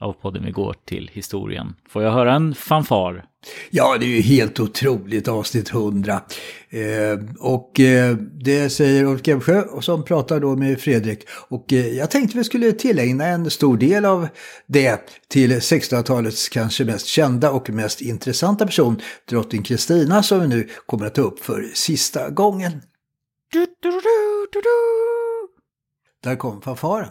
av podden Vi går till historien. Får jag höra en fanfar? Ja, det är ju helt otroligt avsnitt 100. Eh, och eh, det säger Ulf Gebsjö som pratar då med Fredrik. Och eh, jag tänkte vi skulle tillägna en stor del av det till 1600-talets kanske mest kända och mest intressanta person, drottning Kristina, som vi nu kommer att ta upp för sista gången. Du, du, du, Där kom fanfaren.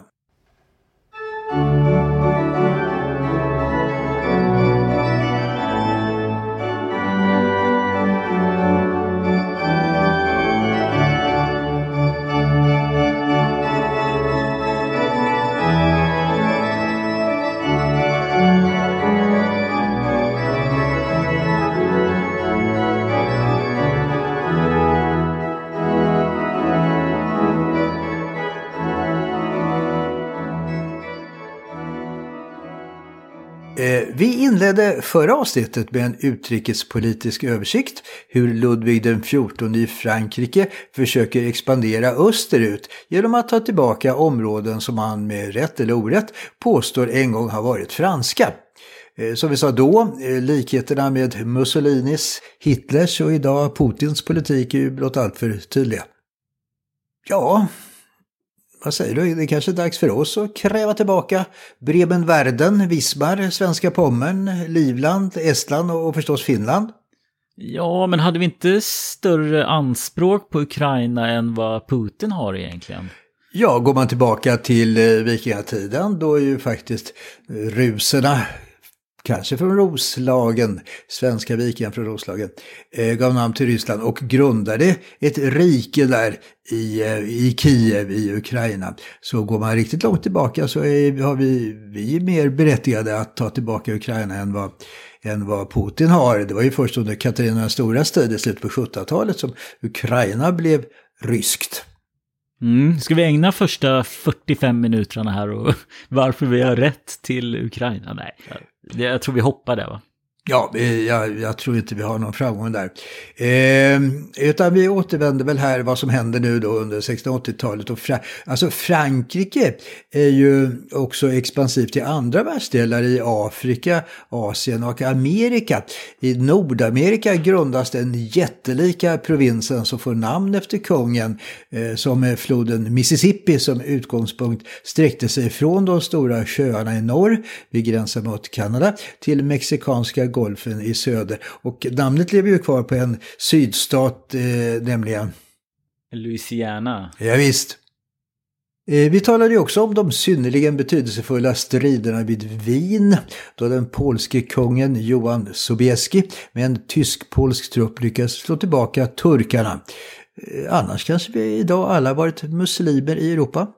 Eh, vi inledde förra avsnittet med en utrikespolitisk översikt hur Ludvig den XIV i Frankrike försöker expandera österut genom att ta tillbaka områden som han med rätt eller orätt påstår en gång har varit franska. Eh, som vi sa då, eh, likheterna med Mussolinis, Hitlers och idag Putins politik är ju blott alltför tydliga. Ja, vad säger du? Det är kanske är dags för oss att kräva tillbaka Bremen-Verden, Wismar, Svenska Pommern, Livland, Estland och förstås Finland. Ja, men hade vi inte större anspråk på Ukraina än vad Putin har egentligen? Ja, går man tillbaka till eh, vikingatiden då är ju faktiskt ruserna kanske från Roslagen, svenska vikingar från Roslagen, eh, gav namn till Ryssland och grundade ett rike där i, eh, i Kiev i Ukraina. Så går man riktigt långt tillbaka så är, har vi, vi är mer berättigade att ta tillbaka Ukraina än vad, än vad Putin har. Det var ju först under Katarina den stora tid i slutet på 1700-talet som Ukraina blev ryskt. Mm. Ska vi ägna första 45 minuterna här och varför vi har rätt till Ukraina? Nej, jag tror vi hoppar där va? Ja, jag, jag, tror inte vi har någon framgång där. Eh, utan vi återvänder väl här vad som händer nu då under 1680-talet. Och Fra alltså Frankrike är ju också expansivt i andra världsdelar i Afrika, Asien och Amerika. I Nordamerika grundas den jättelika provinsen som får namn efter kungen eh, som är floden Mississippi som utgångspunkt sträckte sig från de stora sjöarna i norr vid gränsen mot Kanada till mexikanska golfen i söder. Och namnet lever ju kvar på en sydstat, eh, nämligen Louisiana. Ja, visst. Eh, vi talade ju också om de synnerligen betydelsefulla striderna vid Wien då den polske kungen Johan Sobieski med en tysk-polsk trupp lyckades slå tillbaka turkarna. Eh, annars kanske vi idag alla varit muslimer i Europa.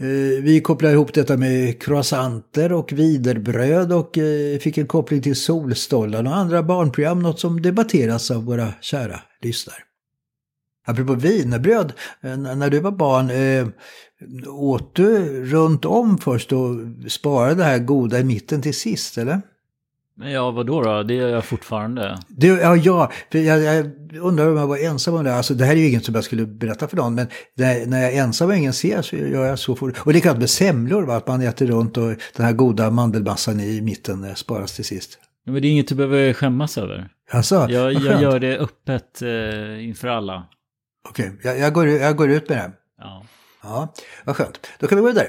Eh, vi kopplar ihop detta med croissanter och viderbröd och eh, fick en koppling till Solstollen och andra barnprogram, något som debatteras av våra kära lyssnare. Apropå wienerbröd, eh, när du var barn, åt du runt om först och sparade det här goda i mitten till sist, eller? Ja, vad då då? Det gör jag fortfarande. Det, ja, ja jag, jag, undrar om jag var ensam om det. Alltså, det här är ju inget som jag skulle berätta för någon, men när, när jag är ensam och ingen ser så gör jag så fort. Och likadant med semlor, va? att man äter runt och den här goda mandelmassan i mitten eh, sparas till sist. Ja, men det är inget du behöver skämmas över. Alltså, jag, jag gör det öppet eh, inför alla. Okej, okay. jag, jag, går, jag går ut med det. Ja. Ja, vad skönt. Då kan vi gå vidare.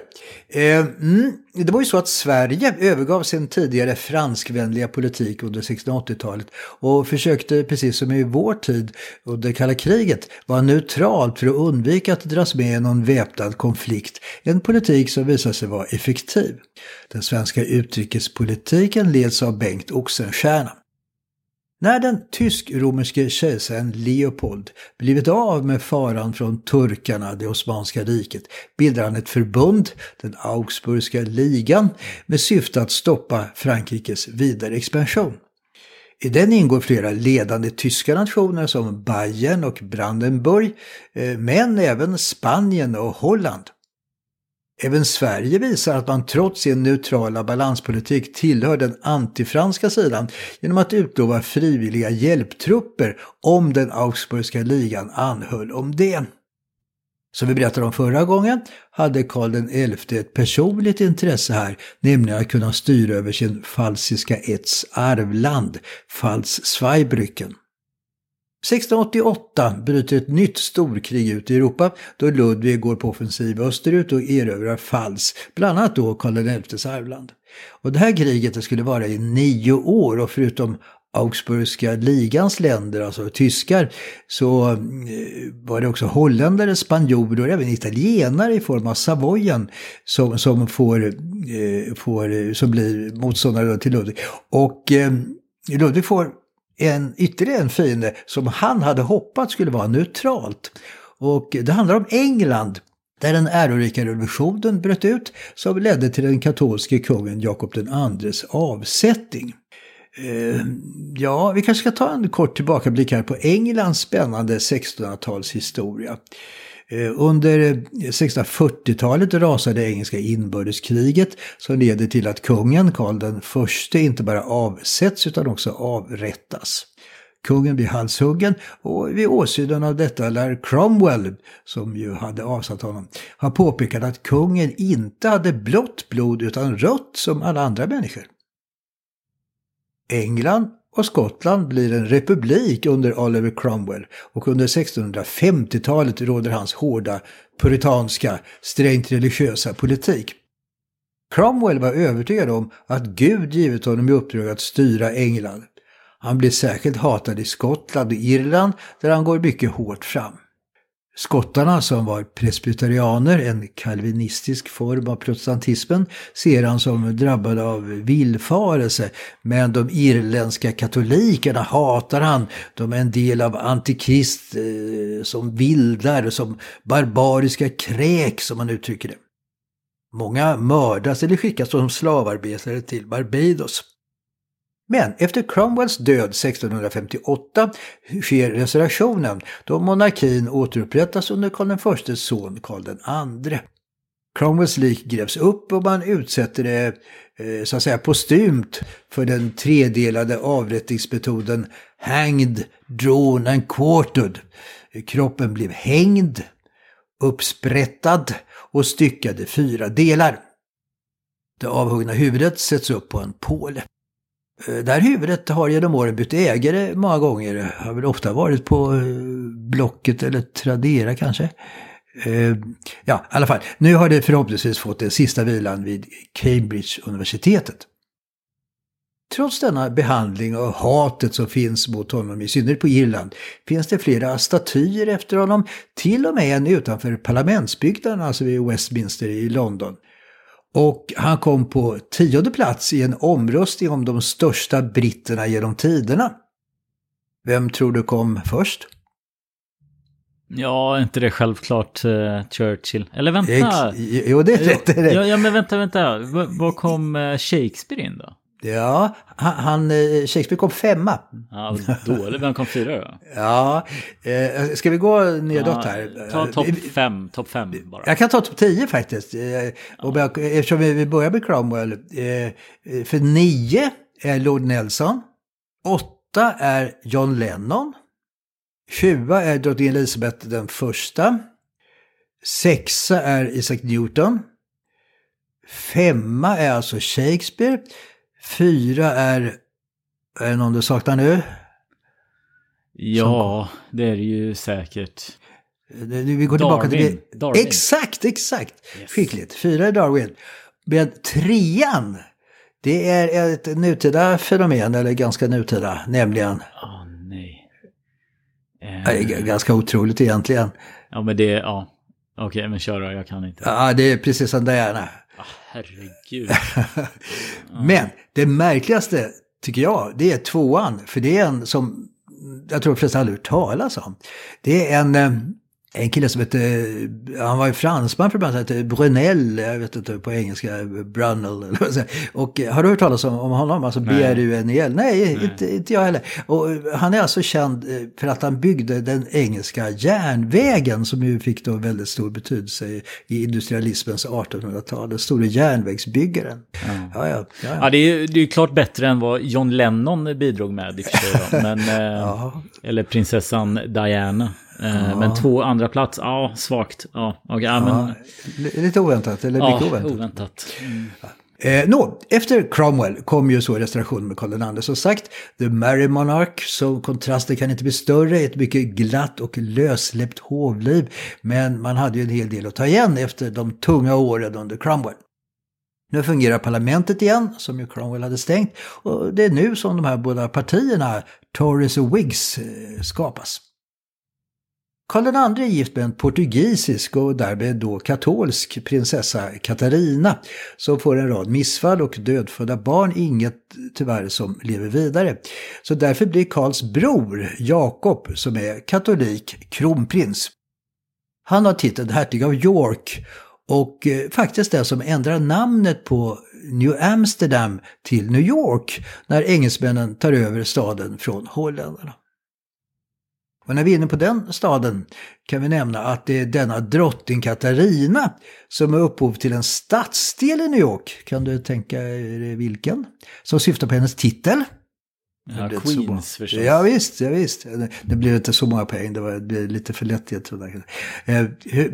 Eh, mm, det var ju så att Sverige övergav sin tidigare franskvänliga politik under 1680-talet och försökte, precis som i vår tid under kalla kriget, vara neutralt för att undvika att dras med i någon väpnad konflikt. En politik som visade sig vara effektiv. Den svenska utrikespolitiken leds av Bengt Oxenstierna. När den tysk-romerske kejsaren Leopold blivit av med faran från turkarna, det Osmanska riket, bildar han ett förbund, den Augsburgska ligan, med syfte att stoppa Frankrikes vidare expansion. I den ingår flera ledande tyska nationer som Bayern och Brandenburg, eh, men även Spanien och Holland. Även Sverige visar att man trots sin neutrala balanspolitik tillhör den antifranska sidan genom att utlova frivilliga hjälptrupper om den Augsburgska ligan anhöll om det. Som vi berättade om förra gången hade Karl XI ett personligt intresse här, nämligen att kunna styra över sin falsiska Ets arvland, Pfalz-Zweibrücken. 1688 bryter ett nytt storkrig ut i Europa då Ludvig går på offensiv österut och erövrar Fals, bland annat då Karl XIs arvland. Och det här kriget det skulle vara i nio år och förutom Augsburgska ligans länder, alltså tyskar, så eh, var det också holländare, spanjorer och även italienare i form av Savoyen som, som, får, eh, får, som blir motståndare till Ludvig. Och eh, Ludvig får en, ytterligare en fiende som han hade hoppats skulle vara neutralt. Och det handlar om England där den ärorika revolutionen bröt ut som ledde till den katolske kungen Jakob IIs avsättning. Eh, ja, vi kanske ska ta en kort tillbakablick här på Englands spännande 1600-talshistoria. Eh, under eh, 1640-talet rasade engelska inbördeskriget som leder till att kungen Karl den förste inte bara avsätts utan också avrättas. Kungen blir halshuggen och vid åsynen av detta lär Cromwell, som ju hade avsatt honom, ha påpekat att kungen inte hade blått blod utan rött som alla andra människor. England och Skottland blir en republik under Oliver Cromwell och under 1650-talet råder hans hårda puritanska, strängt religiösa politik. Cromwell var övertygad om att Gud givit honom i uppdrag att styra England. Han blir särskilt hatad i Skottland och Irland där han går mycket hårt fram. Skottarna som var presbyterianer, en kalvinistisk form av protestantismen, ser han som drabbade av villfarelse. Men de irländska katolikerna hatar han. De är en del av antikrist eh, som vildar, som barbariska kräk som man uttrycker det. Många mördas eller skickas som slavarbetare till Barbados. Men efter Cromwells död 1658 sker restaurationen då monarkin återupprättas under Karl Is son Karl II. Cromwells lik grävs upp och man utsätter det eh, så att säga postumt för den tredelade avrättningsmetoden hanged, drawn and quartered. Kroppen blev hängd, uppsprättad och styckad i fyra delar. Det avhuggna huvudet sätts upp på en påle. Eh, det här huvudet har genom åren bytt ägare många gånger. Har väl ofta varit på eh, Blocket eller Tradera kanske. Eh, ja, i alla fall. Nu har det förhoppningsvis fått den sista vilan vid Cambridge-universitetet. Trots denna behandling och hatet som finns mot honom, i synnerhet på Irland, finns det flera statyer efter honom, till och med en utanför parlamentsbyggnaden, alltså vid Westminster i London. Och han kom på tionde plats i en omröstning om de största britterna genom tiderna. Vem tror du kom först? Ja, inte det självklart uh, Churchill? Eller vänta. Ex jo, det är rätt. Det är rätt. Ja, ja, men vänta, vänta. Var kom uh, Shakespeare in då? Ja, han, eh, Shakespeare kom femma. Ja, dålig. Vem kom fyra då? Ja, eh, ska vi gå nedåt Ja, här? Ta topp fem, topp fem bara. Jag kan ta topp 10 faktiskt. Eh, och jag, eftersom vi börjar med Cromwell. För nio är Lord Nelson. Åtta är John Lennon. Tjua är drottning Elizabeth den första. Sexa är Isaac Newton. Femma är alltså Shakespeare. Fyra är, är det någon du saknar nu? Ja, det är det ju säkert. Vi går tillbaka Darwin. till... Darwin. Exakt, exakt. Skickligt. Fyra är Darwin. Men trean, det är ett nutida fenomen, eller ganska nutida, nämligen... Åh nej. Eh, det är ganska otroligt egentligen. Ja, men det, ja. Okej, men kör då, jag kan inte. Ja, det är precis som Diana. Ah, herregud. Men det märkligaste, tycker jag, det är tvåan. För det är en som jag tror de flesta aldrig hört talas om. Det är en, eh, en kille som heter, han var ju fransman för bland annat, heter Brunel, jag vet inte på engelska, Brunel eller vad. Och eh, har du hört talas om, om honom? Alltså B-R-U-N-E-L? Nej, Inte, inte jag heller. Och eh, han är alltså känd eh, för att han byggde den engelska järnvägen som ju fick då väldigt stor betydelse i, industrialismens 1800-tal. Den store järnvägsbyggaren. Ja, ja, ja, ja. Ja, det är ju det är klart bättre än vad John Lennon bidrog med i och för sig. Men, eh, Eller prinsessan Diana. Eh, Men två andra plats, ja, svagt. Ja, okej, ja, men, Ja, li- lite oväntat, eller ja, mycket oväntat. oväntat. Mm. Eh, Nå, efter Cromwell kom ju så restaurationen med Karl II som sagt. The Merry Monarch, så kontrasten kan inte bli större, ett mycket glatt och lössläppt hovliv. Men man hade ju en hel del att ta igen efter de tunga åren under Cromwell. Nu fungerar parlamentet igen, som ju Cromwell hade stängt. Och det är nu som de här båda partierna, Tories och Whigs, eh, skapas. Karl II är gift med en portugisisk och därmed då katolsk prinsessa Katarina som får en rad missfall och dödfödda barn, inget tyvärr som lever vidare. Så därför blir Karls bror Jakob, som är katolik, kronprins. Han har titeln hertig av York och eh, faktiskt den som ändrar namnet på New Amsterdam till New York när engelsmännen tar över staden från holländarna. Och när vi är inne på den staden kan vi nämna att det är denna drottning Katarina som är upphov till en stadsdel i New York. Kan du tänka dig vilken? Som syftar på hennes titel. Ja. Queens förstås. Ja visst, ja, visst. Det blir inte så många poäng, det, var, det blir lite för lätt. Jag tror. Eh,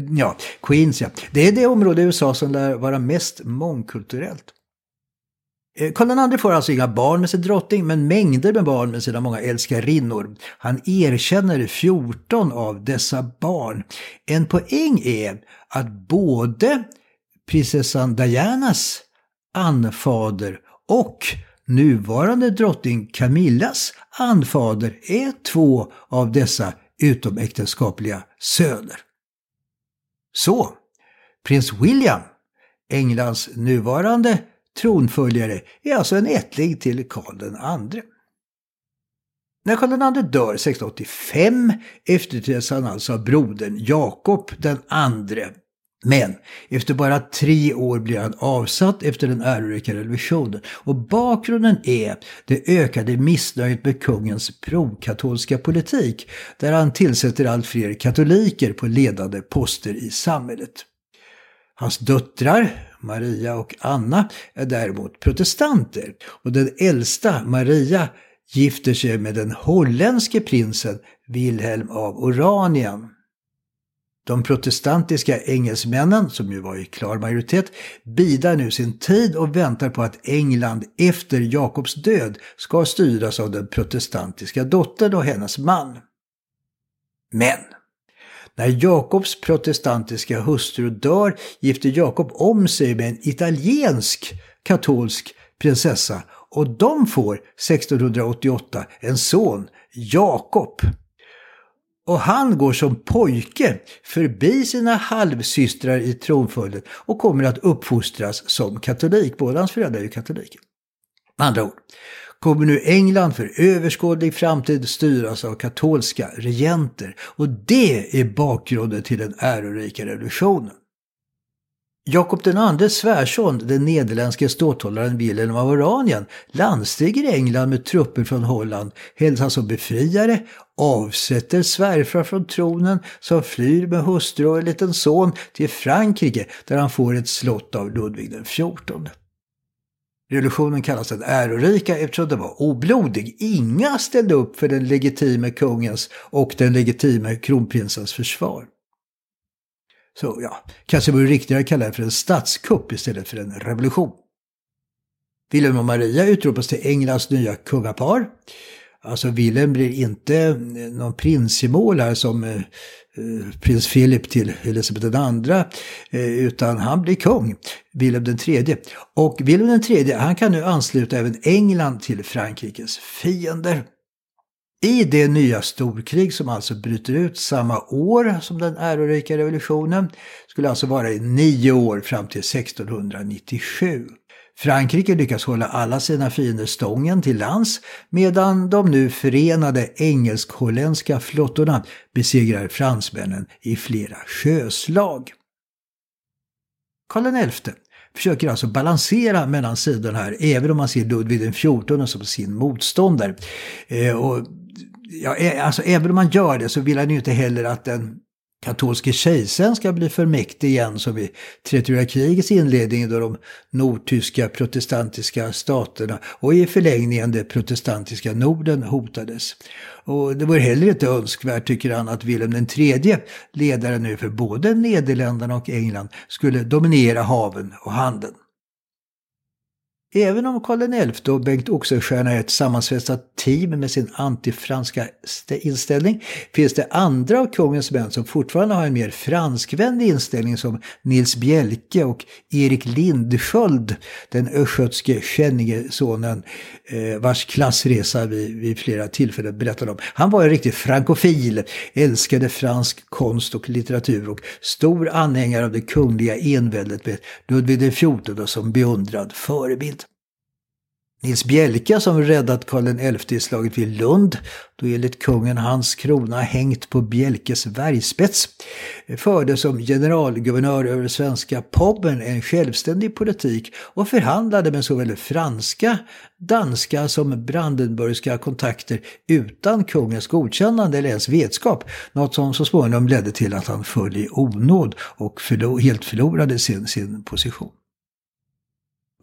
ja, Queens ja. Det är det område i USA som lär vara mest mångkulturellt. Eh, Karl II får alltså inga barn med sin drottning, men mängder med barn med sina många älskarinnor. Han erkänner 14 av dessa barn. En poäng är att både prinsessan Dianas anfader och nuvarande drottning Camillas anfader är två av dessa utomäktenskapliga söner. Så, prins William, Englands nuvarande tronföljare, är alltså en ättling till Karl II. När Karl II dör 1685 efterträds han alltså av brodern Jakob den andre. Men efter bara tre år blir han avsatt efter den ärorika revolutionen. Och bakgrunden är det ökade missnöjet med kungens prokatolska politik där han tillsätter allt fler katoliker på ledande poster i samhället. Hans döttrar, Maria och Anna, är däremot protestanter och den äldsta, Maria, gifter sig med den holländske prinsen Wilhelm av Oranien. De protestantiska engelsmännen, som ju var i klar majoritet, bidar nu sin tid och väntar på att England efter Jakobs död ska styras av den protestantiska dottern och hennes man. Men när Jakobs protestantiska hustru dör gifter Jakob om sig med en italiensk katolsk prinsessa och de får 1688 en son, Jakob. Och han går som pojke förbi sina halvsystrar i tronföljden och kommer att uppfostras som katolik. Båda hans föräldrar är ju katoliker. Med andra ord, kommer nu England för överskådlig framtid styras av katolska regenter. Och det är bakgrunden till den ärorika revolutionen. Jakob II svärson, den nederländske ståthållaren Wilhelm av Oranien, landstiger England med trupper från Holland, hälsas som alltså befriare, avsätter svärfar från tronen som flyr med hustru och en liten son till Frankrike där han får ett slott av Ludvig XIV. Revolutionen kallas den ärorika eftersom den var oblodig. Inga ställde upp för den legitime kungens och den legitime kronprinsens försvar. Så ja, kanske vore riktigare att kalla det för en statskupp istället för en revolution. Wilhelm och Maria utropas till Englands nya kungapar. Alltså Wilhelm blir inte eh, någon prinsgemål här som eh, eh, prins Philip till Elisabeth II, eh, utan han blir kung, Wilhelm III. Och Wilhelm III, han kan nu ansluta även England till Frankrikes fiender. I det nya storkrig som alltså bryter ut samma år som den ärorika revolutionen skulle alltså vara i nio år fram till 1697. Frankrike lyckas hålla alla sina fiender stången till lands medan de nu förenade engelsk-holländska flottorna besegrar fransmännen i flera sjöslag. Karl XI försöker alltså balansera mellan sidorna här, även om man ser Ludvig XIV som sin motståndare. Eh, och, ja, eh, alltså, även om man gör det så vill han ju inte heller att den katolske kejsaren ska bli för mäktig igen som vid 30 krigets inledning då de nordtyska protestantiska staterna och i förlängningen det protestantiska Norden hotades. Och det var heller inte önskvärt, tycker han, att Wilhelm III, ledaren nu för både Nederländerna och England, skulle dominera haven och handeln. Även om Karl XI och Bengt Oxenstierna är ett sammansvetsat team med sin antifranska inställning finns det andra av kungens män som fortfarande har en mer franskvänlig inställning som Nils Bjelke och Erik Lindsköld, den östgötske Skänningesonen eh, vars klassresa vi vid flera tillfällen berättade om. Han var en riktig frankofil, älskade fransk konst och litteratur och stor anhängare av det kungliga enväldet med Ludvig XIV som beundrad förebild. Nils Bjelka som räddat Karl XI i slaget vid Lund, då enligt kungen hans krona hängt på Bjelkes bergspets, förde som generalguvernör över svenska Pommern en självständig politik och förhandlade med såväl franska, danska som brandenburgska kontakter utan kungens godkännande eller ens vetskap, något som så småningom ledde till att han föll i onåd och förlor helt förlorade sin, sin position.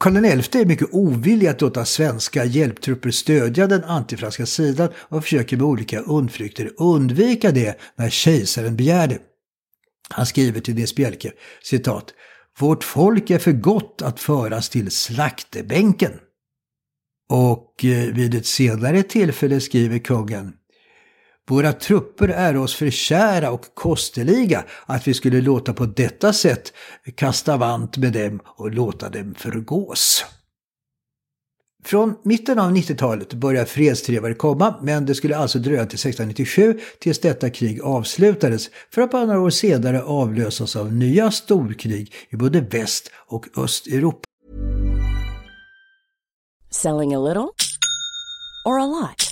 Karl XI är mycket ovillig att låta svenska hjälptrupper stödja den antifranska sidan och försöker med olika undflykter undvika det när kejsaren begär det. Han skriver till Nils Bjelke, citat, Vårt folk är för gott att föras till slaktebänken. Och eh, vid ett senare tillfälle skriver kungen, våra trupper är oss för kära och kosteliga att vi skulle låta på detta sätt kasta vant med dem och låta dem förgås. Från mitten av 90-talet började fredstrevare komma, men det skulle alltså dröja till 1697 tills detta krig avslutades för att bara några år senare avlösas av nya storkrig i både Väst och Östeuropa. Selling a little or a lot?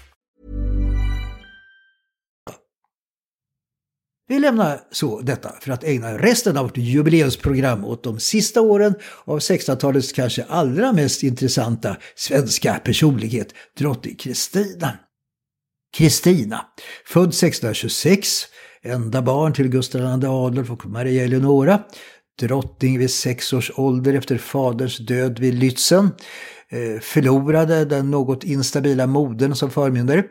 Vi lämnar så detta för att ägna resten av vårt jubileumsprogram åt de sista åren av 1600-talets kanske allra mest intressanta svenska personlighet, drottning Kristina. Kristina, född 1626, enda barn till Gustav II Adolf och Maria Eleonora, drottning vid sex års ålder efter faderns död vid Lützen, Eh, förlorade den något instabila modern som förmyndare,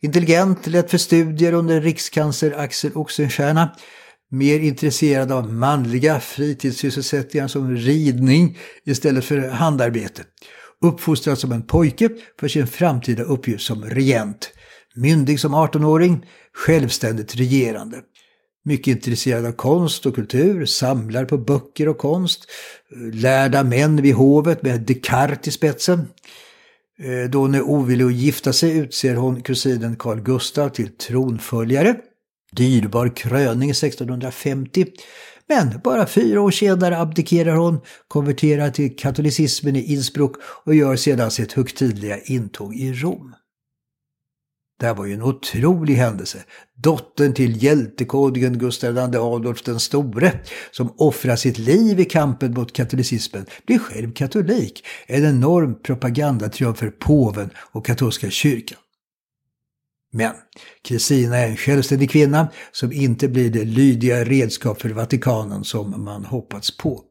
intelligent, lätt för studier under rikskansler Axel Oxenstierna, mer intresserad av manliga fritidssysselsättningar som ridning istället för handarbete. Uppfostrad som en pojke för sin framtida uppgift som regent. Myndig som 18-åring, självständigt regerande. Mycket intresserad av konst och kultur, samlar på böcker och konst, lärda män vid hovet med Descartes i spetsen. Eh, då hon är ovillig att gifta sig utser hon kusinen Carl Gustaf till tronföljare. Dyrbar kröning 1650. Men bara fyra år senare abdikerar hon, konverterar till katolicismen i Innsbruck och gör sedan sitt högtidliga intåg i Rom. Det här var ju en otrolig händelse. Dottern till hjältekonungen Gustav II Adolf den store, som offrar sitt liv i kampen mot katolicismen, blir själv katolik. En enorm propagandatriumf för påven och katolska kyrkan. Men Kristina är en självständig kvinna som inte blir det lydiga redskap för Vatikanen som man hoppats på.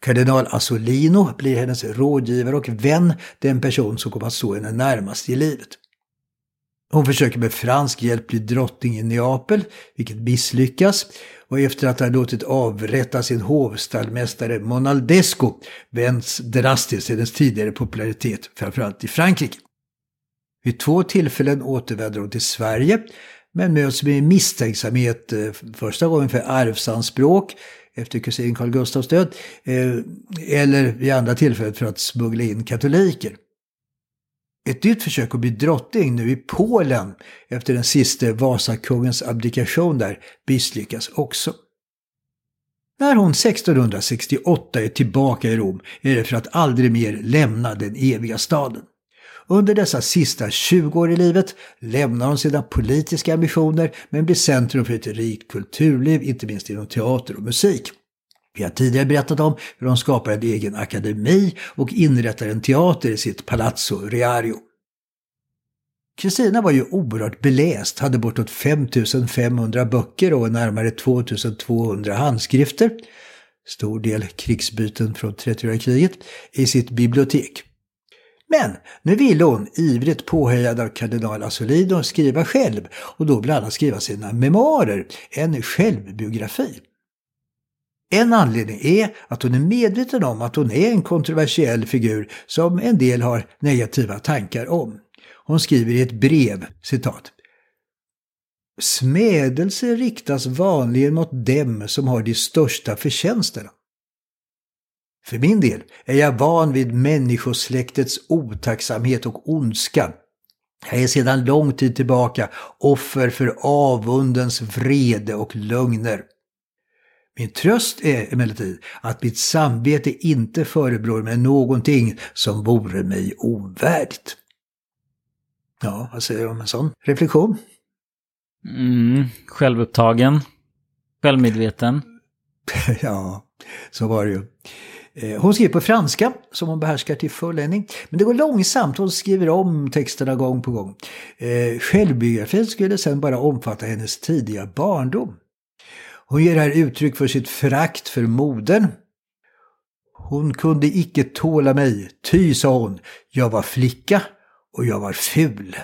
Kardinal Assolino blir hennes rådgivare och vän, den person som kommer att stå henne närmast i livet. Hon försöker med fransk hjälp bli drottning i Neapel, vilket misslyckas. Och efter att ha låtit avrätta sin hovstallmästare Monaldesco vänds drastiskt hennes tidigare popularitet, framförallt i Frankrike. Vid två tillfällen återvänder hon till Sverige, men möts med misstänksamhet eh, första gången för arvsanspråk efter kusin Carl Gustafs död, eh, eller vid andra tillfället för att smuggla in katoliker. Ett nytt försök att bli drottning nu i Polen efter den sista Vasakungens abdikation där misslyckas också. När hon 1668 är tillbaka i Rom är det för att aldrig mer lämna den eviga staden. Under dessa sista 20 år i livet lämnar hon sina politiska ambitioner men blir centrum för ett rikt kulturliv, inte minst inom teater och musik. Vi har tidigare berättat om hur de skapar en egen akademi och inrättar en teater i sitt Palazzo Riario. Kristina var ju oerhört beläst, hade bortåt 5500 böcker och närmare 2200 handskrifter, stor del krigsbyten från 30-åriga kriget, i sitt bibliotek. Men nu ville hon, ivrigt påhejad av kardinal Assolino, skriva själv och då bland annat skriva sina memoarer, en självbiografi. En anledning är att hon är medveten om att hon är en kontroversiell figur som en del har negativa tankar om. Hon skriver i ett brev, citat. Smädelse riktas vanligen mot dem som har de största förtjänsterna. För min del är jag van vid människosläktets otacksamhet och ondska. Jag är sedan lång tid tillbaka offer för avundens vrede och lögner. Min tröst är emellertid att mitt samvete inte förebrår mig någonting som vore mig ovärdigt. Ja, vad säger du om en sån reflektion? Mm, självupptagen. Självmedveten. ja, så var det ju. Eh, hon skriver på franska, som hon behärskar till fulländning. Men det går långsamt, hon skriver om texterna gång på gång. Eh, självbiografin skulle sen bara omfatta hennes tidiga barndom. Hon ger här uttryck för sitt förakt för modern. Hon kunde icke tåla mig, ty, sa hon, jag var flicka och jag var ful.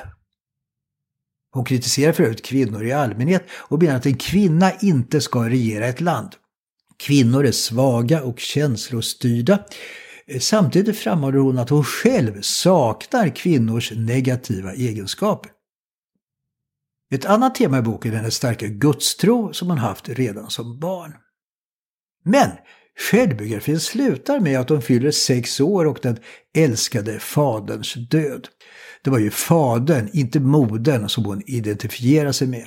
Hon kritiserar för övrigt kvinnor i allmänhet och menar att en kvinna inte ska regera ett land. Kvinnor är svaga och känslostyrda. Samtidigt framhåller hon att hon själv saknar kvinnors negativa egenskaper. Ett annat tema i boken är den starka gudstro som hon haft redan som barn. Men Självbiografin slutar med att hon fyller sex år och den älskade faderns död. Det var ju fadern, inte modern, som hon identifierar sig med.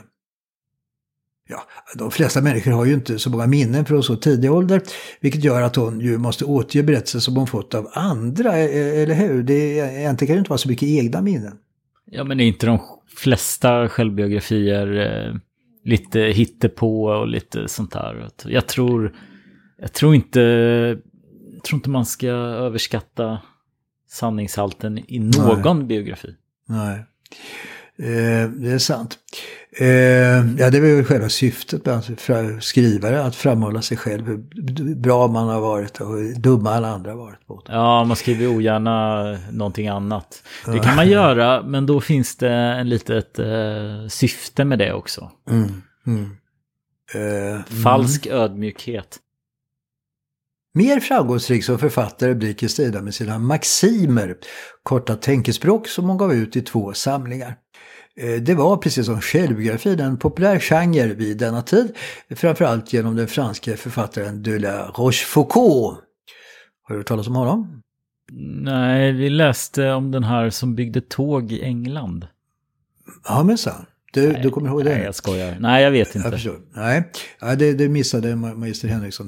Ja, de flesta människor har ju inte så många minnen från så tidig ålder, vilket gör att hon ju måste återge berättelser som hon fått av andra, e-, e-, eller hur? Det, egentligen kan det inte vara så mycket egna minnen. Ja, men är inte de flesta självbiografier eh, lite hittepå och lite sånt där? Jag tror, jag tror inte, jag tror inte man ska överskatta sanningshalten i någon Nej. biografi. Nej, eh, det är sant. Eh, ja, det var ju själva syftet med att fra- skrivare, att framhålla sig själv, hur bra man har varit och hur dumma alla andra har varit mot. Ja, man skriver ogärna någonting annat. Det kan man göra, men då finns det en litet eh, syfte med det också. Mm, mm. Eh, Falsk ödmjukhet. Mer framgångsrik som författare blir Kristina med sina maximer, korta tänkespråk som hon gav ut i två samlingar. Eh, Det var precis som självbiografin en populär genre vid denna tid, framförallt genom den franske författaren de la Rochefoucauld. Har du hört talas om honom? Nej, vi läste om den här som byggde tåg i England. Ja, men sant. Du, du kommer ihåg det? Nej, jag skojar. Nej, jag vet inte. Jag förstår. Nej, ja, det, det missade Ma- magister Henriksson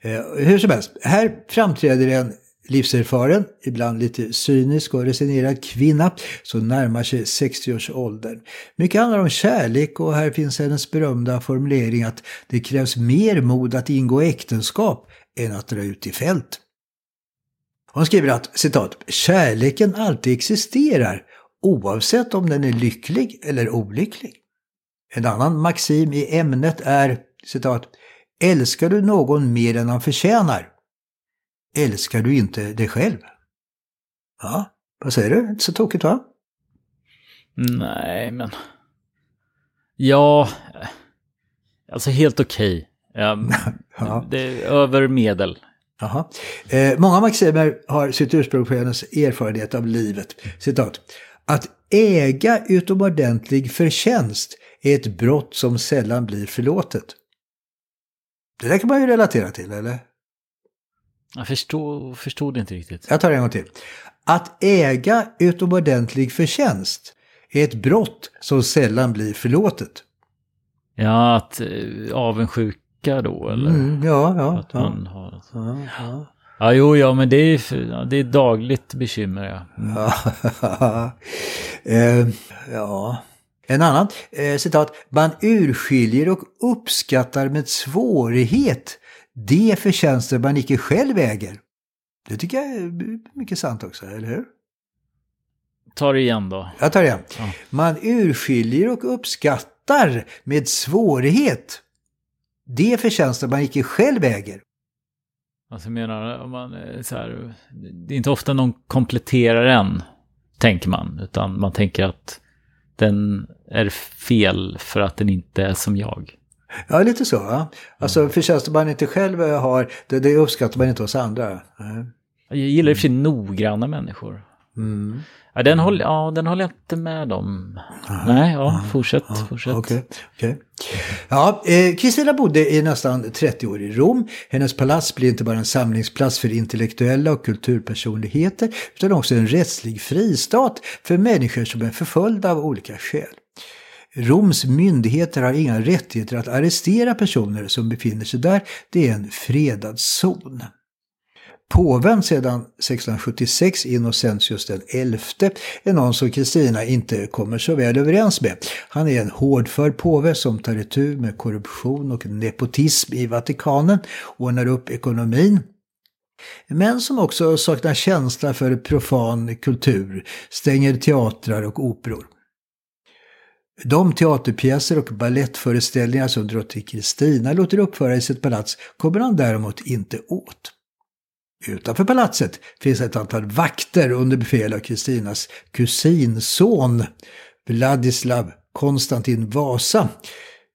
det. Eh, hur som helst, här framträder en livserfaren, ibland lite cynisk och resignerad kvinna som närmar sig 60-årsåldern. Mycket handlar om kärlek och här finns hennes berömda formulering att det krävs mer mod att ingå äktenskap än att dra ut i fält. Hon skriver att, citat, kärleken alltid existerar oavsett om den är lycklig eller olycklig. En annan maxim i ämnet är, citat, älskar du någon mer än han förtjänar? Älskar du inte dig själv? Ja, vad säger du? Inte så tokigt va? Nej, men... Ja, alltså helt okej. Ja, Ja. Det är över medel. Eh, många maximer har sitt ursprung på hennes erfarenhet av livet. Citat. Att äga utomordentlig förtjänst är ett brott som sällan blir förlåtet. Det där kan man ju relatera till, eller? Jag förstod, förstod inte riktigt. Jag tar det en gång till. Att äga utomordentlig förtjänst är ett brott som sällan blir förlåtet. Ja, att eh, avundsjuka då, eller? Mm, ja, ja. Att ja. man har... ja, ja. Ja, jo, ja, men det är, det är dagligt bekymmer, ja. Mm. Eh, ja. En annan, eh, citat. Man urskiljer och uppskattar med svårighet de förtjänster man icke själv äger. Det tycker jag är mycket sant också, eller hur? Ta det igen då. Jag tar det igen. Ja. Man urskiljer och uppskattar med svårighet de förtjänster man icke själv äger. Alltså menar, man så här, det är inte ofta någon kompletterar en, tänker man. Utan man tänker att den är fel för att den inte är som jag. Ja, lite så. Ja. Alltså förtjänster man inte själv har, det, det uppskattar man inte hos andra. Nej. Jag gillar i och för sig noggranna människor. Mm. Ja, den håller, ja, den håller jag inte med om. Nej, ja, fortsätt, fortsätt. Okej, okej. Ja, eh, Kristina bodde i nästan 30 år i Rom. Hennes palats blir inte bara en samlingsplats för intellektuella och kulturpersonligheter utan också en rättslig fristat för människor som är förföljda av olika skäl. Roms myndigheter har inga rättigheter att arrestera personer som befinner sig där. Det är en fredad zon. Påven sedan 1676, Innocentius den elfte, är någon som Kristina inte kommer så väl överens med. Han är en hårdför påve som tar itu med korruption och nepotism i Vatikanen, ordnar upp ekonomin, men som också saknar känsla för profan kultur, stänger teatrar och operor. De teaterpjäser och ballettföreställningar som drottning Kristina låter uppföra i sitt palats kommer han däremot inte åt. Utanför palatset finns ett antal vakter under befäl av Kristinas kusinson Vladislav Konstantin Vasa,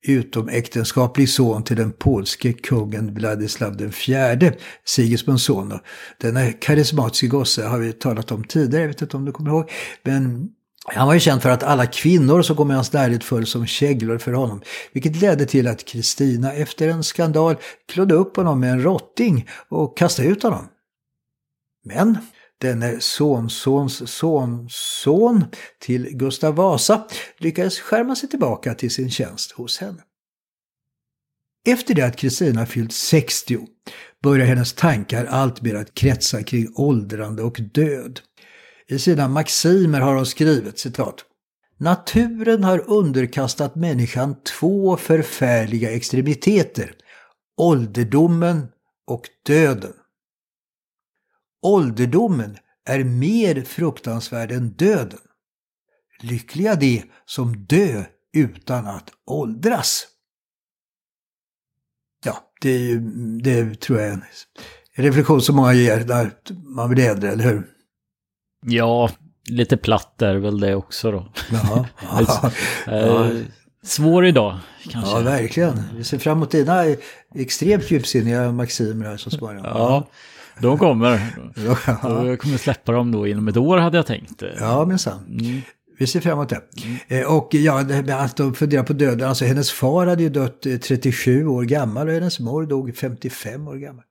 utomäktenskaplig son till den polske kungen Vladislav IV Sigismunds son. Denna karismatiska gosse har vi talat om tidigare, jag vet inte om du kommer ihåg, men han var ju känd för att alla kvinnor som kom i hans närhet föll som käglor för honom. Vilket ledde till att Kristina efter en skandal klodde upp honom med en rotting och kastade ut honom. Men denne sonsons sonson till Gustav Vasa lyckades skärma sig tillbaka till sin tjänst hos henne. Efter det att Kristina fyllt 60 börjar hennes tankar alltmer att kretsa kring åldrande och död. I sina maximer har hon skrivit citat Naturen har underkastat människan två förfärliga extremiteter, ålderdomen och döden. Ålderdomen är mer fruktansvärd än döden. Lyckliga de som dö utan att åldras. Ja, det, det tror jag är en reflektion som många ger när man blir äldre, eller hur? Ja, lite platt är väl det också då. Jaha. ja. Svår idag, kanske. Ja, verkligen. Vi ser fram emot dina extremt djupsinniga maximer här så småningom. Ja, de kommer. Jag kommer släppa dem då inom ett år hade jag tänkt. Ja, minsann. Mm. Vi ser fram emot det. Mm. Och ja, att de funderar på döden. Alltså hennes far hade ju dött 37 år gammal och hennes mor dog 55 år gammal.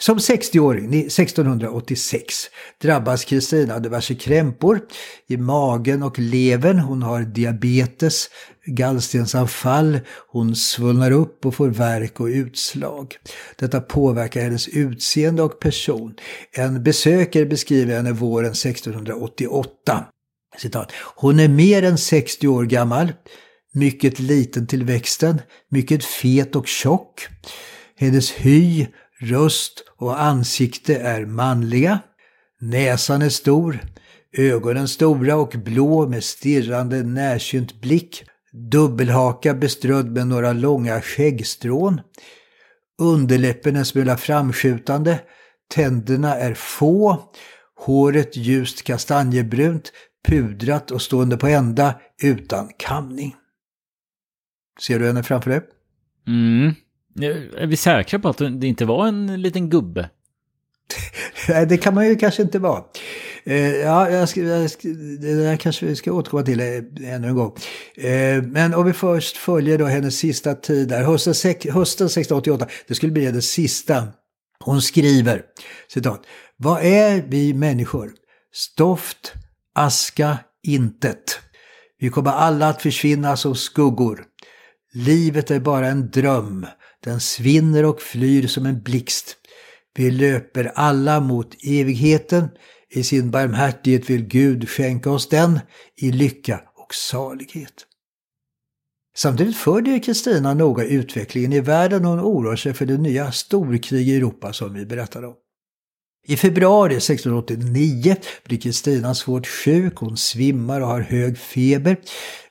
Som 60-åring 1686 drabbas Kristina av diverse krämpor i magen och levern. Hon har diabetes, gallstensanfall, hon svullnar upp och får värk och utslag. Detta påverkar hennes utseende och person. En besökare beskriver henne våren 1688. Citat. Hon är mer än 60 år gammal, mycket liten till växten, mycket fet och tjock. Hennes hy, röst och ansikte är manliga. Näsan är stor, ögonen stora och blå med stirrande närsynt blick. Dubbelhaka beströdd med några långa skäggstrån. Underläppen en smula framskjutande. Tänderna är få. Håret ljust kastanjebrunt, pudrat och stående på ända utan kamning. Ser du henne framför dig? Mm. Är vi säkra på att det inte var en liten gubbe? Nej, det kan man ju kanske inte vara. Eh, ja, jag ska, jag ska, det där kanske vi ska återkomma till eh, ännu en gång. Eh, men om vi först följer då hennes sista tid där, hösten, hösten 1688, det skulle bli det sista. Hon skriver, citat, Vad är vi människor? Stoft, aska, intet. Vi kommer alla att försvinna som skuggor. Livet är bara en dröm. Den svinner och flyr som en blixt. Vi löper alla mot evigheten. I sin barmhärtighet vill Gud skänka oss den i lycka och salighet. Samtidigt följer Kristina noga utvecklingen i världen och hon oroar sig för det nya storkrig i Europa som vi berättade om. I februari 1689 blir Kristina svårt sjuk, hon svimmar och har hög feber.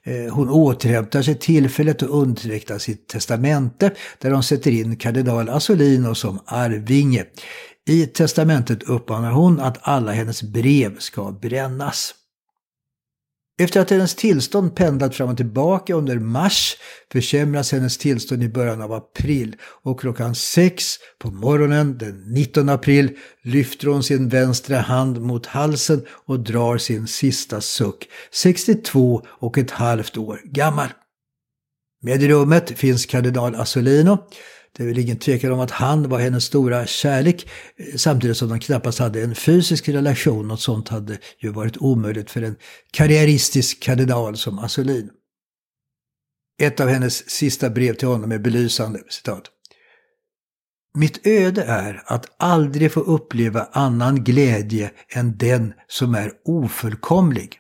Eh, hon återhämtar sig tillfället och undertecknar sitt testamente där hon sätter in kardinal Asolino som arvinge. I testamentet uppmanar hon att alla hennes brev ska brännas. Efter att hennes tillstånd pendlat fram och tillbaka under mars försämras hennes tillstånd i början av april. Och klockan sex på morgonen den 19 april lyfter hon sin vänstra hand mot halsen och drar sin sista suck, 62 och ett halvt år gammal. Med i rummet finns kardinal Asolino det är väl ingen tvekan om att han var hennes stora kärlek eh, samtidigt som de knappast hade en fysisk relation. Något sånt hade ju varit omöjligt för en karriäristisk kardinal som Assolin. Ett av hennes sista brev till honom är belysande. Citat. Mitt öde är att aldrig få uppleva annan glädje än den som är ofullkomlig.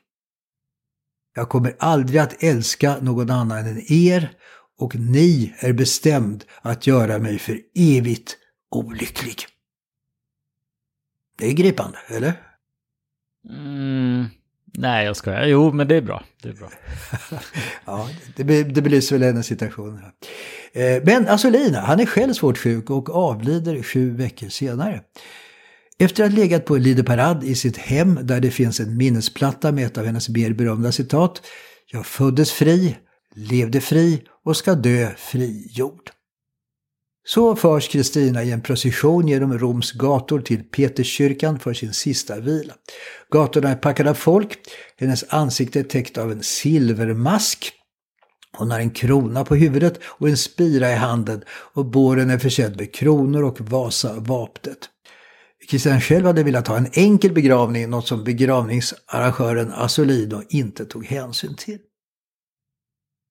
Jag kommer aldrig att älska någon annan än er och ni är bestämd att göra mig för evigt olycklig. Det är gripande, eller? Mm, nej, jag skojar. Jo, men det är bra. Det är bra. ja, det, det belyser väl hennes situation. Eh, men Asolina, han är själv svårt sjuk och avlider sju veckor senare. Efter att ha legat på Lido Parad i sitt hem där det finns en minnesplatta med ett av hennes mer berömda citat. Jag föddes fri, levde fri och ska dö frigjord. Så förs Kristina i en procession genom Roms gator till Peterskyrkan för sin sista vila. Gatorna är packade av folk, hennes ansikte är täckt av en silvermask. Hon har en krona på huvudet och en spira i handen och båren är försedd med kronor och Vasa-vapnet. Kristina själv hade velat ha en enkel begravning, något som begravningsarrangören Asolino inte tog hänsyn till.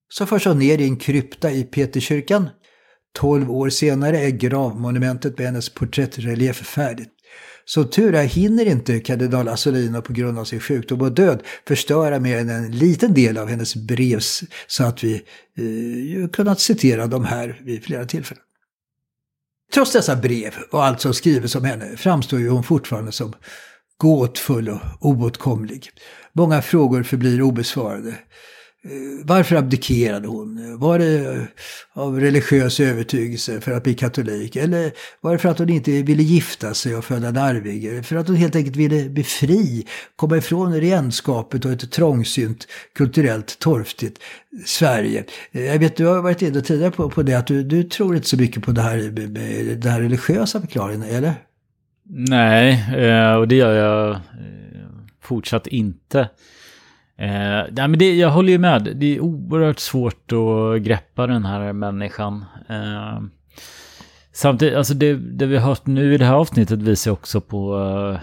Så förs hon ner i en krypta i Peterkyrkan. Tolv år senare är gravmonumentet med hennes porträttrelief färdigt. Så tur är hinner inte kardinal Asolino på grund av sin sjukdom och död förstöra mer än en liten del av hennes brev så att vi eh, kunnat citera dem här vid flera tillfällen. Trots dessa brev och allt som skrivits om henne framstår ju hon fortfarande som gåtfull och oåtkomlig. Många frågor förblir obesvarade. Eh, varför abdikerade hon? Var det av religiös övertygelse för att bli katolik? Eller var det för att hon inte ville gifta sig och föda en arvinge? För att hon helt enkelt ville bli fri, komma ifrån renskapet och ett trångsynt, kulturellt torftigt Sverige. Eh, jag vet, du har varit inne tidigare på, på det, att du, du tror inte så mycket på det här, den här religiösa förklaringen, eller? Nej, eh, och det gör jag fortsatt inte. Eh, nej, men det, jag håller ju med. Det är oerhört svårt att greppa den här människan. Eh, samtidigt, alltså det, det vi har hört nu i det här avsnittet visar också på eh,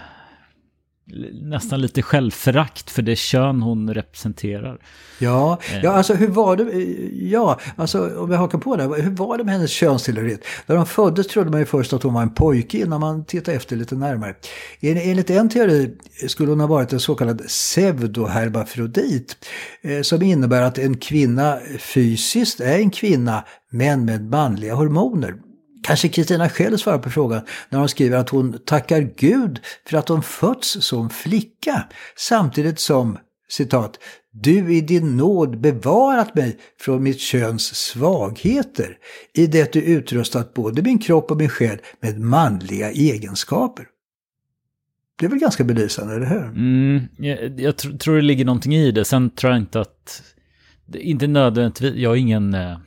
nästan lite självförakt för det kön hon representerar. Ja, ja alltså hur var det, ja, alltså om vi hakar på det, hur var det med hennes könstillhörighet? När hon föddes trodde man ju först att hon var en pojke innan man tittade efter lite närmare. Enligt en teori skulle hon ha varit en så kallad pseudohermafrodit, eh, som innebär att en kvinna fysiskt är en kvinna men med manliga hormoner. Kanske Kristina själv svarar på frågan när hon skriver att hon tackar Gud för att hon fötts som flicka samtidigt som, citat, du i din nåd bevarat mig från mitt köns svagheter i det du utrustat både min kropp och min själ med manliga egenskaper. Det är väl ganska belysande, eller hur? Mm, jag, jag tr tror det ligger någonting i det. Sen tror jag inte att... Inte nödvändigtvis... Jag är ingen eh,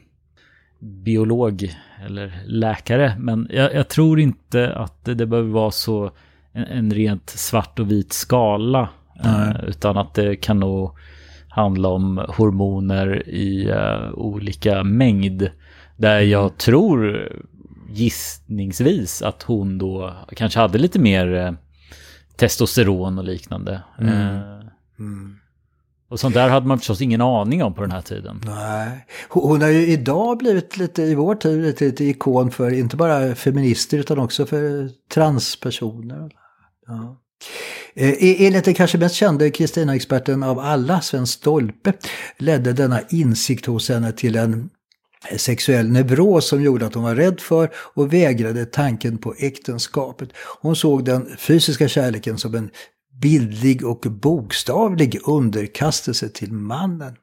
biolog eller läkare. Men jag, jag, tror inte att det, det behöver vara så en, en rent svart och vit skala. Mm. Eh, utan att det kan nog handla om hormoner i uh, olika mängd. Där mm. jag tror gissningsvis att hon då kanske hade lite mer uh, testosteron och liknande. Mm. Och sånt där hade man förstås ingen aning om på den här tiden. Nej. Hon har ju idag blivit lite, i vår tid, lite, lite ikon för inte bara feminister utan också för transpersoner. Ja. Eh, e-, enligt den kanske mest kände Kristina-experten av alla, Sven Stolpe, ledde denna insikt hos henne till en sexuell neuros som gjorde att hon var rädd för och vägrade tanken på äktenskapet. Hon såg den fysiska kärleken som en bildlig och bokstavlig underkastelse till mannen.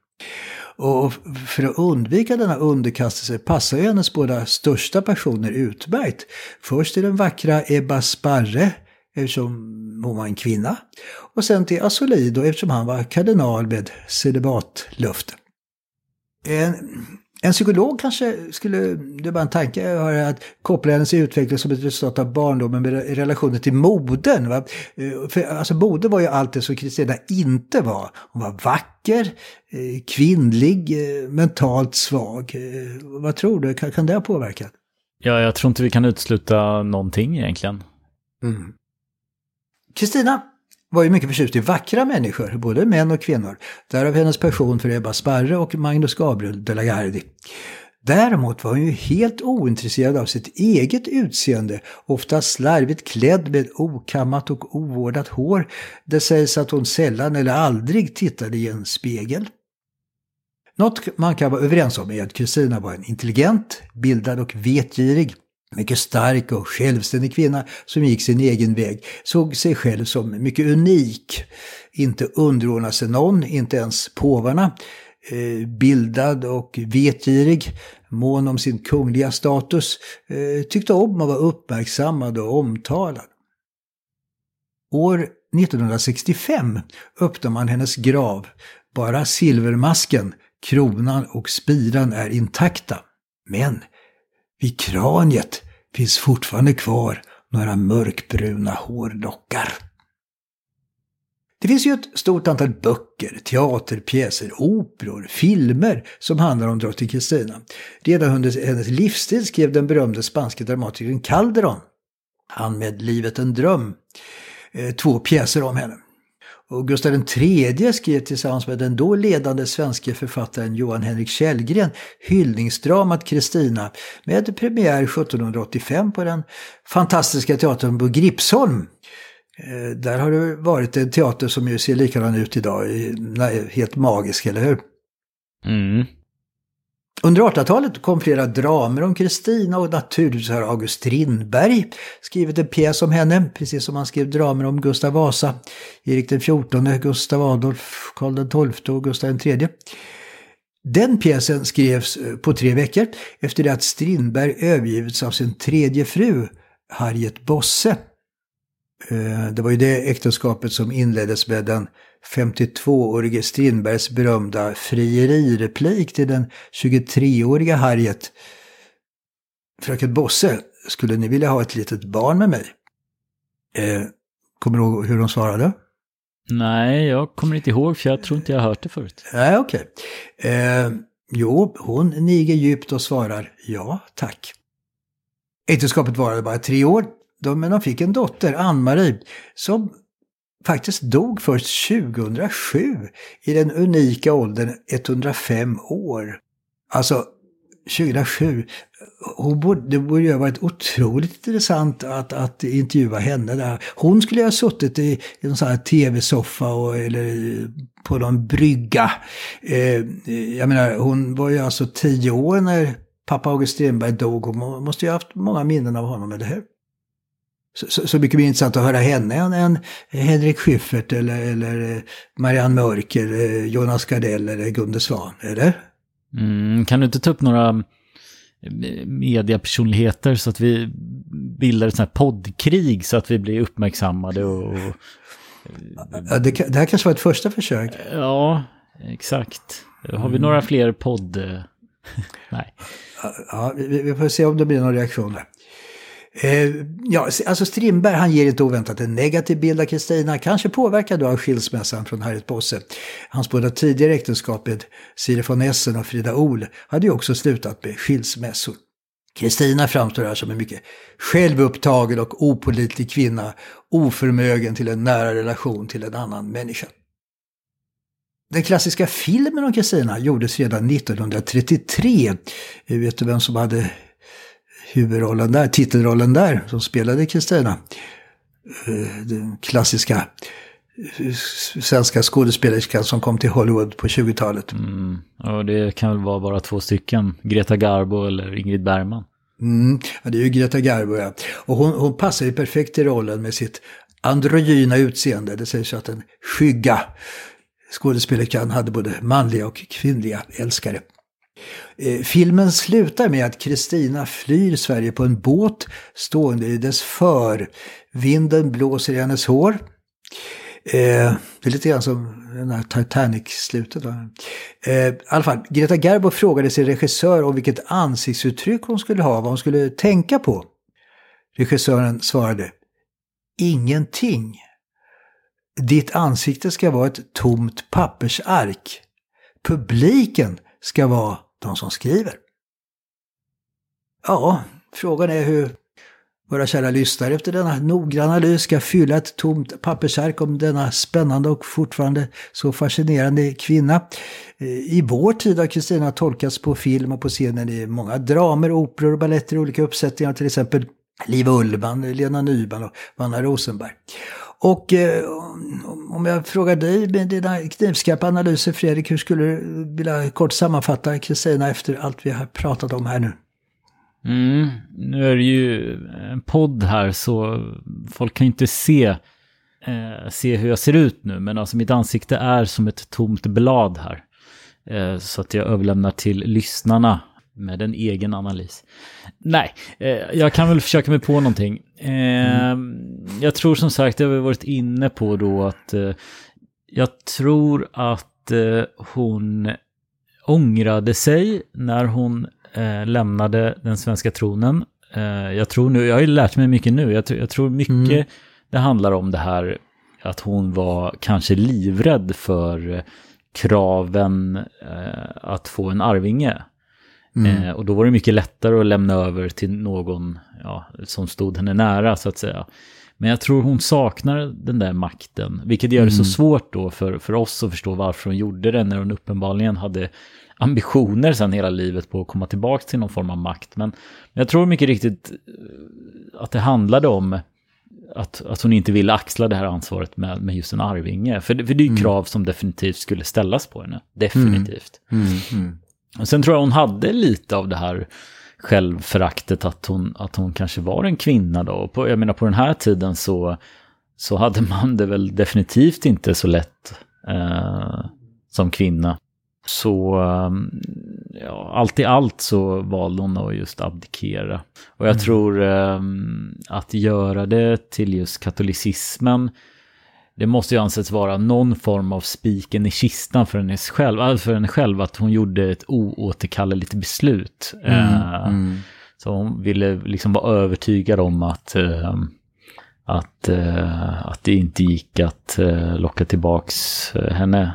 Och för att undvika denna underkastelse passar ju hennes båda största passioner utmärkt. Först till den vackra Ebba Sparre, eftersom hon var en kvinna. Och sen till Assolido eftersom han var kardinal med celibatlöfte. En en psykolog kanske skulle, det är bara en tanke jag har, att koppla hennes utveckling som ett resultat av barndomen med relationen till modern. Va? Eh, för, alltså moder var ju allt det som Kristina inte var. Hon var vacker, eh, kvinnlig, eh, mentalt svag. Vad tror du, kan, kan det ha påverkat? Ja, jag tror inte vi kan utesluta någonting egentligen. Kristina mm var ju mycket förtjust i vackra människor, både män och kvinnor. Därav hennes passion för Ebba Sparre och Magnus Gabriel de la Gardie. Däremot var hon ju helt ointresserad av sitt eget utseende, ofta slarvigt klädd med okammat och ovårdat hår. Det sägs att hon sällan eller aldrig tittade i en spegel. Något man kan vara överens om är att Kristina var en intelligent, bildad och vetgirig mycket stark och självständig kvinna som gick sin egen väg, såg sig själv som mycket unik. Inte underordna sig någon, inte ens påvarna. Eh, bildad och vetgirig, mån om sin kungliga status, eh, tyckte om att vara uppmärksammad och omtalad. År 1965 öppnar man hennes grav. Bara silvermasken, kronan och spiran är intakta. Men Vid kraniet finns fortfarande kvar några mörkbruna hårlockar. Det finns ju ett stort antal böcker, teaterpjäser, operor, filmer som handlar om drottning Kristina. Redan under hennes livstid skrev den berömde spanske dramatikern Calderon, han med Livet en dröm, eh, två pjäser om henne. Och Gustav III skrev tillsammans med den då ledande svenska författaren Johan Henrik Källgren hyllningsdramat Kristina med premiär 1785 på den fantastiska teatern på Gripsholm. Eh, där har det varit en teater som ju ser likadan ut idag, helt magisk, eller hur? Mm. Under 1800-talet kom flera dramer om Kristina och naturligtvis har August Strindberg skrivit en pjäs om henne, precis som han skrev dramer om Gustav Vasa, Erik XIV, Gustav Adolf, Karl XII och Gustav III. Den pjäsen skrevs eh, på tre veckor efter det att Strindberg övergivits av sin tredje fru, Harriet Bosse. Eh, det var ju det äktenskapet som inleddes med den 52-årige Strindbergs berömda frierireplik till den 23-åriga Harriet. Fröken Bosse, skulle ni vilja ha ett litet barn med mig? Eh, kommer du ihåg hur hon svarade? Nej, jag kommer inte ihåg för jag tror inte jag har hört det förut. Nej, okej. Okay. Eh, jo, hon niger djupt och svarar ja, tack. Äktenskapet varade bara tre år, men de fick en dotter, Ann-Marie, som faktiskt dog först 2007 i den unika åldern 105 år. Alltså 2007, hon borde, det borde ju ha varit otroligt intressant att, att intervjua henne där. Hon skulle ha suttit i, i någon sån här tv-soffa eller på någon brygga. Eh, jag menar, hon var ju alltså tio år när pappa August Strindberg dog. Hon måste ju ha haft många minnen av honom, eller hur? Så, så mycket mer intressant att höra henne än, än Henrik Schyffert eller, eller Marianne Mörk eller Jonas Gardell eller Gunde Svan, eller? Mm, kan du inte ta upp några eh, mediapersonligheter så att vi bildar ett sånt här poddkrig så att vi blir uppmärksammade och... Ja, det, det, här kanske var ett första försök. Ja, exakt. Har vi några fler podd... Nej. Ja, vi, vi får se om det blir några reaktioner. Eh, ja, alltså Strindberg han ger inte oväntat en negativ bild av Kristina, kanske påverkad av skilsmässan från Harriet Bosse. Hans båda tidigare äktenskap med Siri von Essen och Frida Ohl hade ju också slutat med skilsmässor. Kristina framstår här som en mycket självupptagen och opolitlig kvinna, oförmögen till en nära relation till en annan människa. Den klassiska filmen om Kristina gjordes redan 1933. Eh, vet du vem som hade huvudrollen där, titelrollen där, som spelade Kristina. Eh, den klassiska eh, svenska skådespelerskan som kom till Hollywood på 20-talet. Mm. Och det kan väl vara bara två stycken, Greta Garbo eller Ingrid Bergman. Mm. Ja, det är ju Greta Garbo ja. Och hon, hon passar ju perfekt i rollen med sitt androgyna utseende. Det sägs ju att en skygga skådespelerskan hade både manliga och kvinnliga älskare. Eh, filmen slutar med att Kristina flyr Sverige på en båt stående i dess för. Vinden blåser i hennes hår. Eh, det är lite grann som den här Titanic-slutet. Eh, I alla fall, Greta Garbo frågade sin regissör om vilket ansiktsuttryck hon skulle ha, vad hon skulle tänka på. Regissören svarade Ingenting. Ditt ansikte ska vara ett tomt pappersark. Publiken ska vara de som skriver. Ja, frågan är hur våra kära lyssnare efter denna noggranna analys ska fylla ett tomt pappersark om denna spännande och fortfarande så fascinerande kvinna. Eh, I vår tid har Kristina tolkats på film och på scenen i många dramer, operor och baletter i olika uppsättningar, till exempel Liv Ullman, Lena Nyman och Vanna Rosenberg. Och eh, om jag frågar dig med dina knivskarpa analyser Fredrik, hur skulle du vilja kort sammanfatta Kristina efter allt vi har pratat om här nu? Mm, nu är det ju en podd här så folk kan inte se, eh, se hur jag ser ut nu. Men alltså mitt ansikte är som ett tomt blad här. Eh, så att jag överlämnar till lyssnarna med en egen analys. Nej, eh, jag kan väl försöka mig på någonting. Eh, mm. Jag tror som sagt, jag har varit inne på då att eh, jag tror att eh, hon ångrade sig när hon eh, lämnade den svenska tronen. Eh, jag tror nu, jag har ju lärt mig mycket nu, jag, jag tror mycket mm. det handlar om det här att hon var kanske livrädd för kraven att få en arvinge. Mm. Eh, och då var det mycket lättare att lämna över till någon ja, som stod henne nära så att säga. Men jag tror hon saknar den där makten, vilket gör det så mm. svårt då för, för oss att förstå varför hon gjorde det när hon uppenbarligen hade ambitioner sen hela livet på att komma tillbaka till någon form av makt. Men jag tror mycket riktigt eh, att det handlade om att, att hon inte ville axla det här ansvaret med, med just en arvinge. För, för det är ju mm. krav som definitivt skulle ställas på henne. Definitivt. Mm. Sen tror jag hon hade lite av det här självföraktet att hon, att hon kanske var en kvinna då. Och på, jag menar på den här tiden så, så hade man det väl definitivt inte så lätt eh, som kvinna. Så ehm, ja, allt i allt så valde hon att just abdikera. Och jag mm. tror um, att göra det till just katolicismen, det måste ju anses vara någon form av spiken i kistan för henne själv, alltså för henne själv att hon gjorde ett oåterkalleligt beslut. Mm. Uh, mm. Så hon ville liksom vara övertygad om att uh, att, uh, att det inte gick att uh, locka tillbaks uh, henne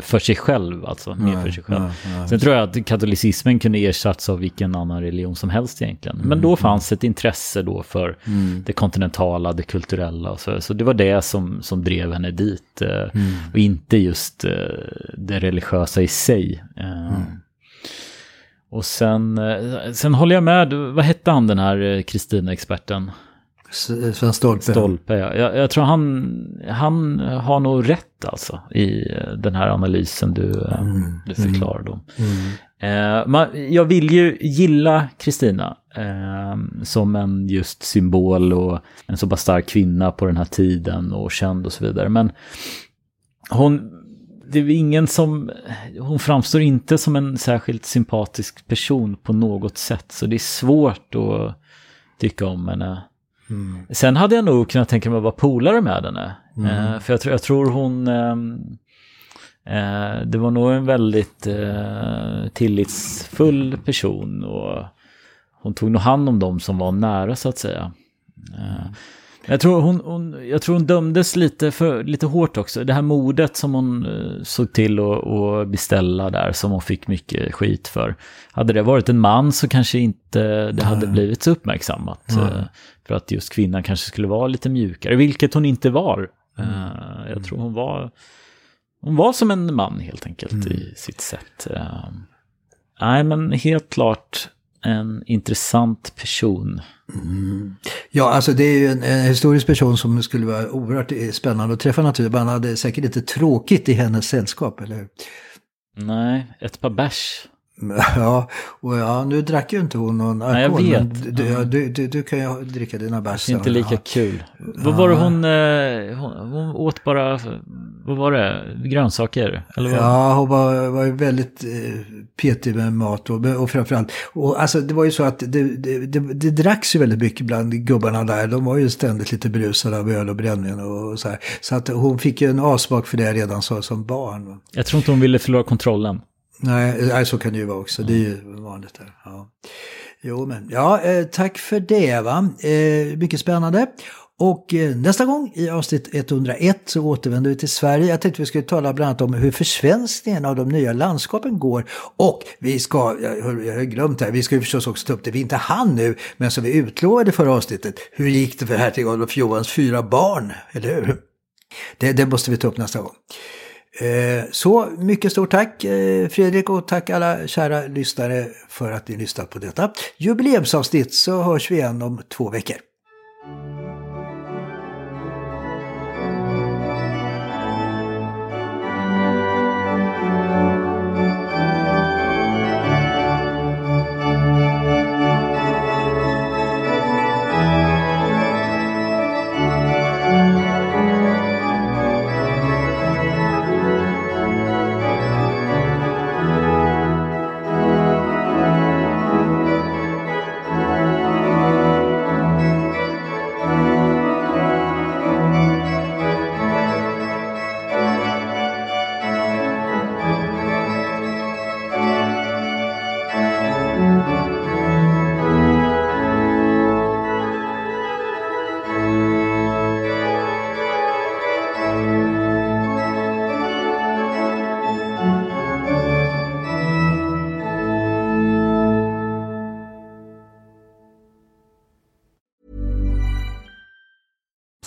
för sig själv, alltså nej, mer för sig själv. Nej, nej. Sen tror jag att katolicismen kunde ersatts av vilken annan religion som helst egentligen. Men då mm, fanns ett intresse då för mm. det kontinentala, det kulturella och så. Så det var det som, som drev henne dit mm. och inte just det religiösa i sig. Mm. Och sen, sen håller jag med, vad hette han den här Kristina-experten? Sven Stolpe. Stolpe, ja. Jag, jag, tror han, han har nog rätt alltså i den här analysen du, mm. du förklarar då. Mm. Eh, man, jag vill ju gilla Kristina eh, som en just symbol och en så pass stark kvinna på den här tiden och känd och så vidare. Men hon, det är ingen som, hon framstår inte som en särskilt sympatisk person på något sätt. Så det är svårt att tycka om henne. Mm. Sen hade jag nog kunnat tänka mig att vara polare med henne. Mm. Eh, för jag, tror, jag tror hon... Ehm, eh, det var nog en väldigt eh, tillitsfull person och hon tog nog hand om dem som var nära så att säga. Mm. Jag tror hon, hon, jag tror hon dömdes lite, för, lite hårt också. Det här modet som hon uh, såg till att beställa där, som hon fick mycket skit för. Hade det varit en man så kanske inte det hade blivit så uppmärksammat. Uh, för att just kvinnan kanske skulle vara lite mjukare, vilket hon inte var. Uh, jag tror hon var, hon var som en man helt enkelt mm. i sitt sätt. Nej, men helt klart en intressant person. Mm. Ja, alltså det är ju en, en, historisk person som skulle vara oerhört spännande att träffa naturligtvis. Man hade säkert inte tråkigt i hennes sällskap, eller hur? Nej, ett par bärs Ja, och ja, nu drack ju inte hon någon alkohol. Nej, jag vet. Du, ja, du, du, du, kan ju dricka dina bärs. Inte lika ja. kul. Vad var det hon, eh, hon, hon, åt bara, vad var det, grönsaker? Eller vad? Ja, hon var, var ju väldigt eh, petig med mat och, och framförallt, och alltså det var ju så att det, det, det, det dracks ju väldigt mycket bland gubbarna där. De var ju ständigt lite berusade av öl och brännvin och så här. Så att hon fick ju en avsmak för det redan så, som barn. Jag tror inte hon ville förlora kontrollen. Nej, så kan det ju vara också. Det är ju vanligt där. Ja. Jo, men ja, eh, tack för det va. Eh, mycket spännande. Och eh, nästa gång i avsnitt 101 så återvänder vi till Sverige. Jag tänkte vi skulle tala bland annat om hur försvenskningen av de nya landskapen går. Och vi ska, jag har glömt det här, vi ska ju förstås också ta upp det vi inte hann nu, men som vi utlovade förra avsnittet. Hur gick det för hertig Adolf Johans fyra barn, eller hur? Det, det måste vi ta upp nästa gång. Eh, så mycket stort tack eh, Fredrik och tack alla kära lyssnare för att ni lyssnat på detta jubileumsavsnitt så hörs vi igen om två veckor.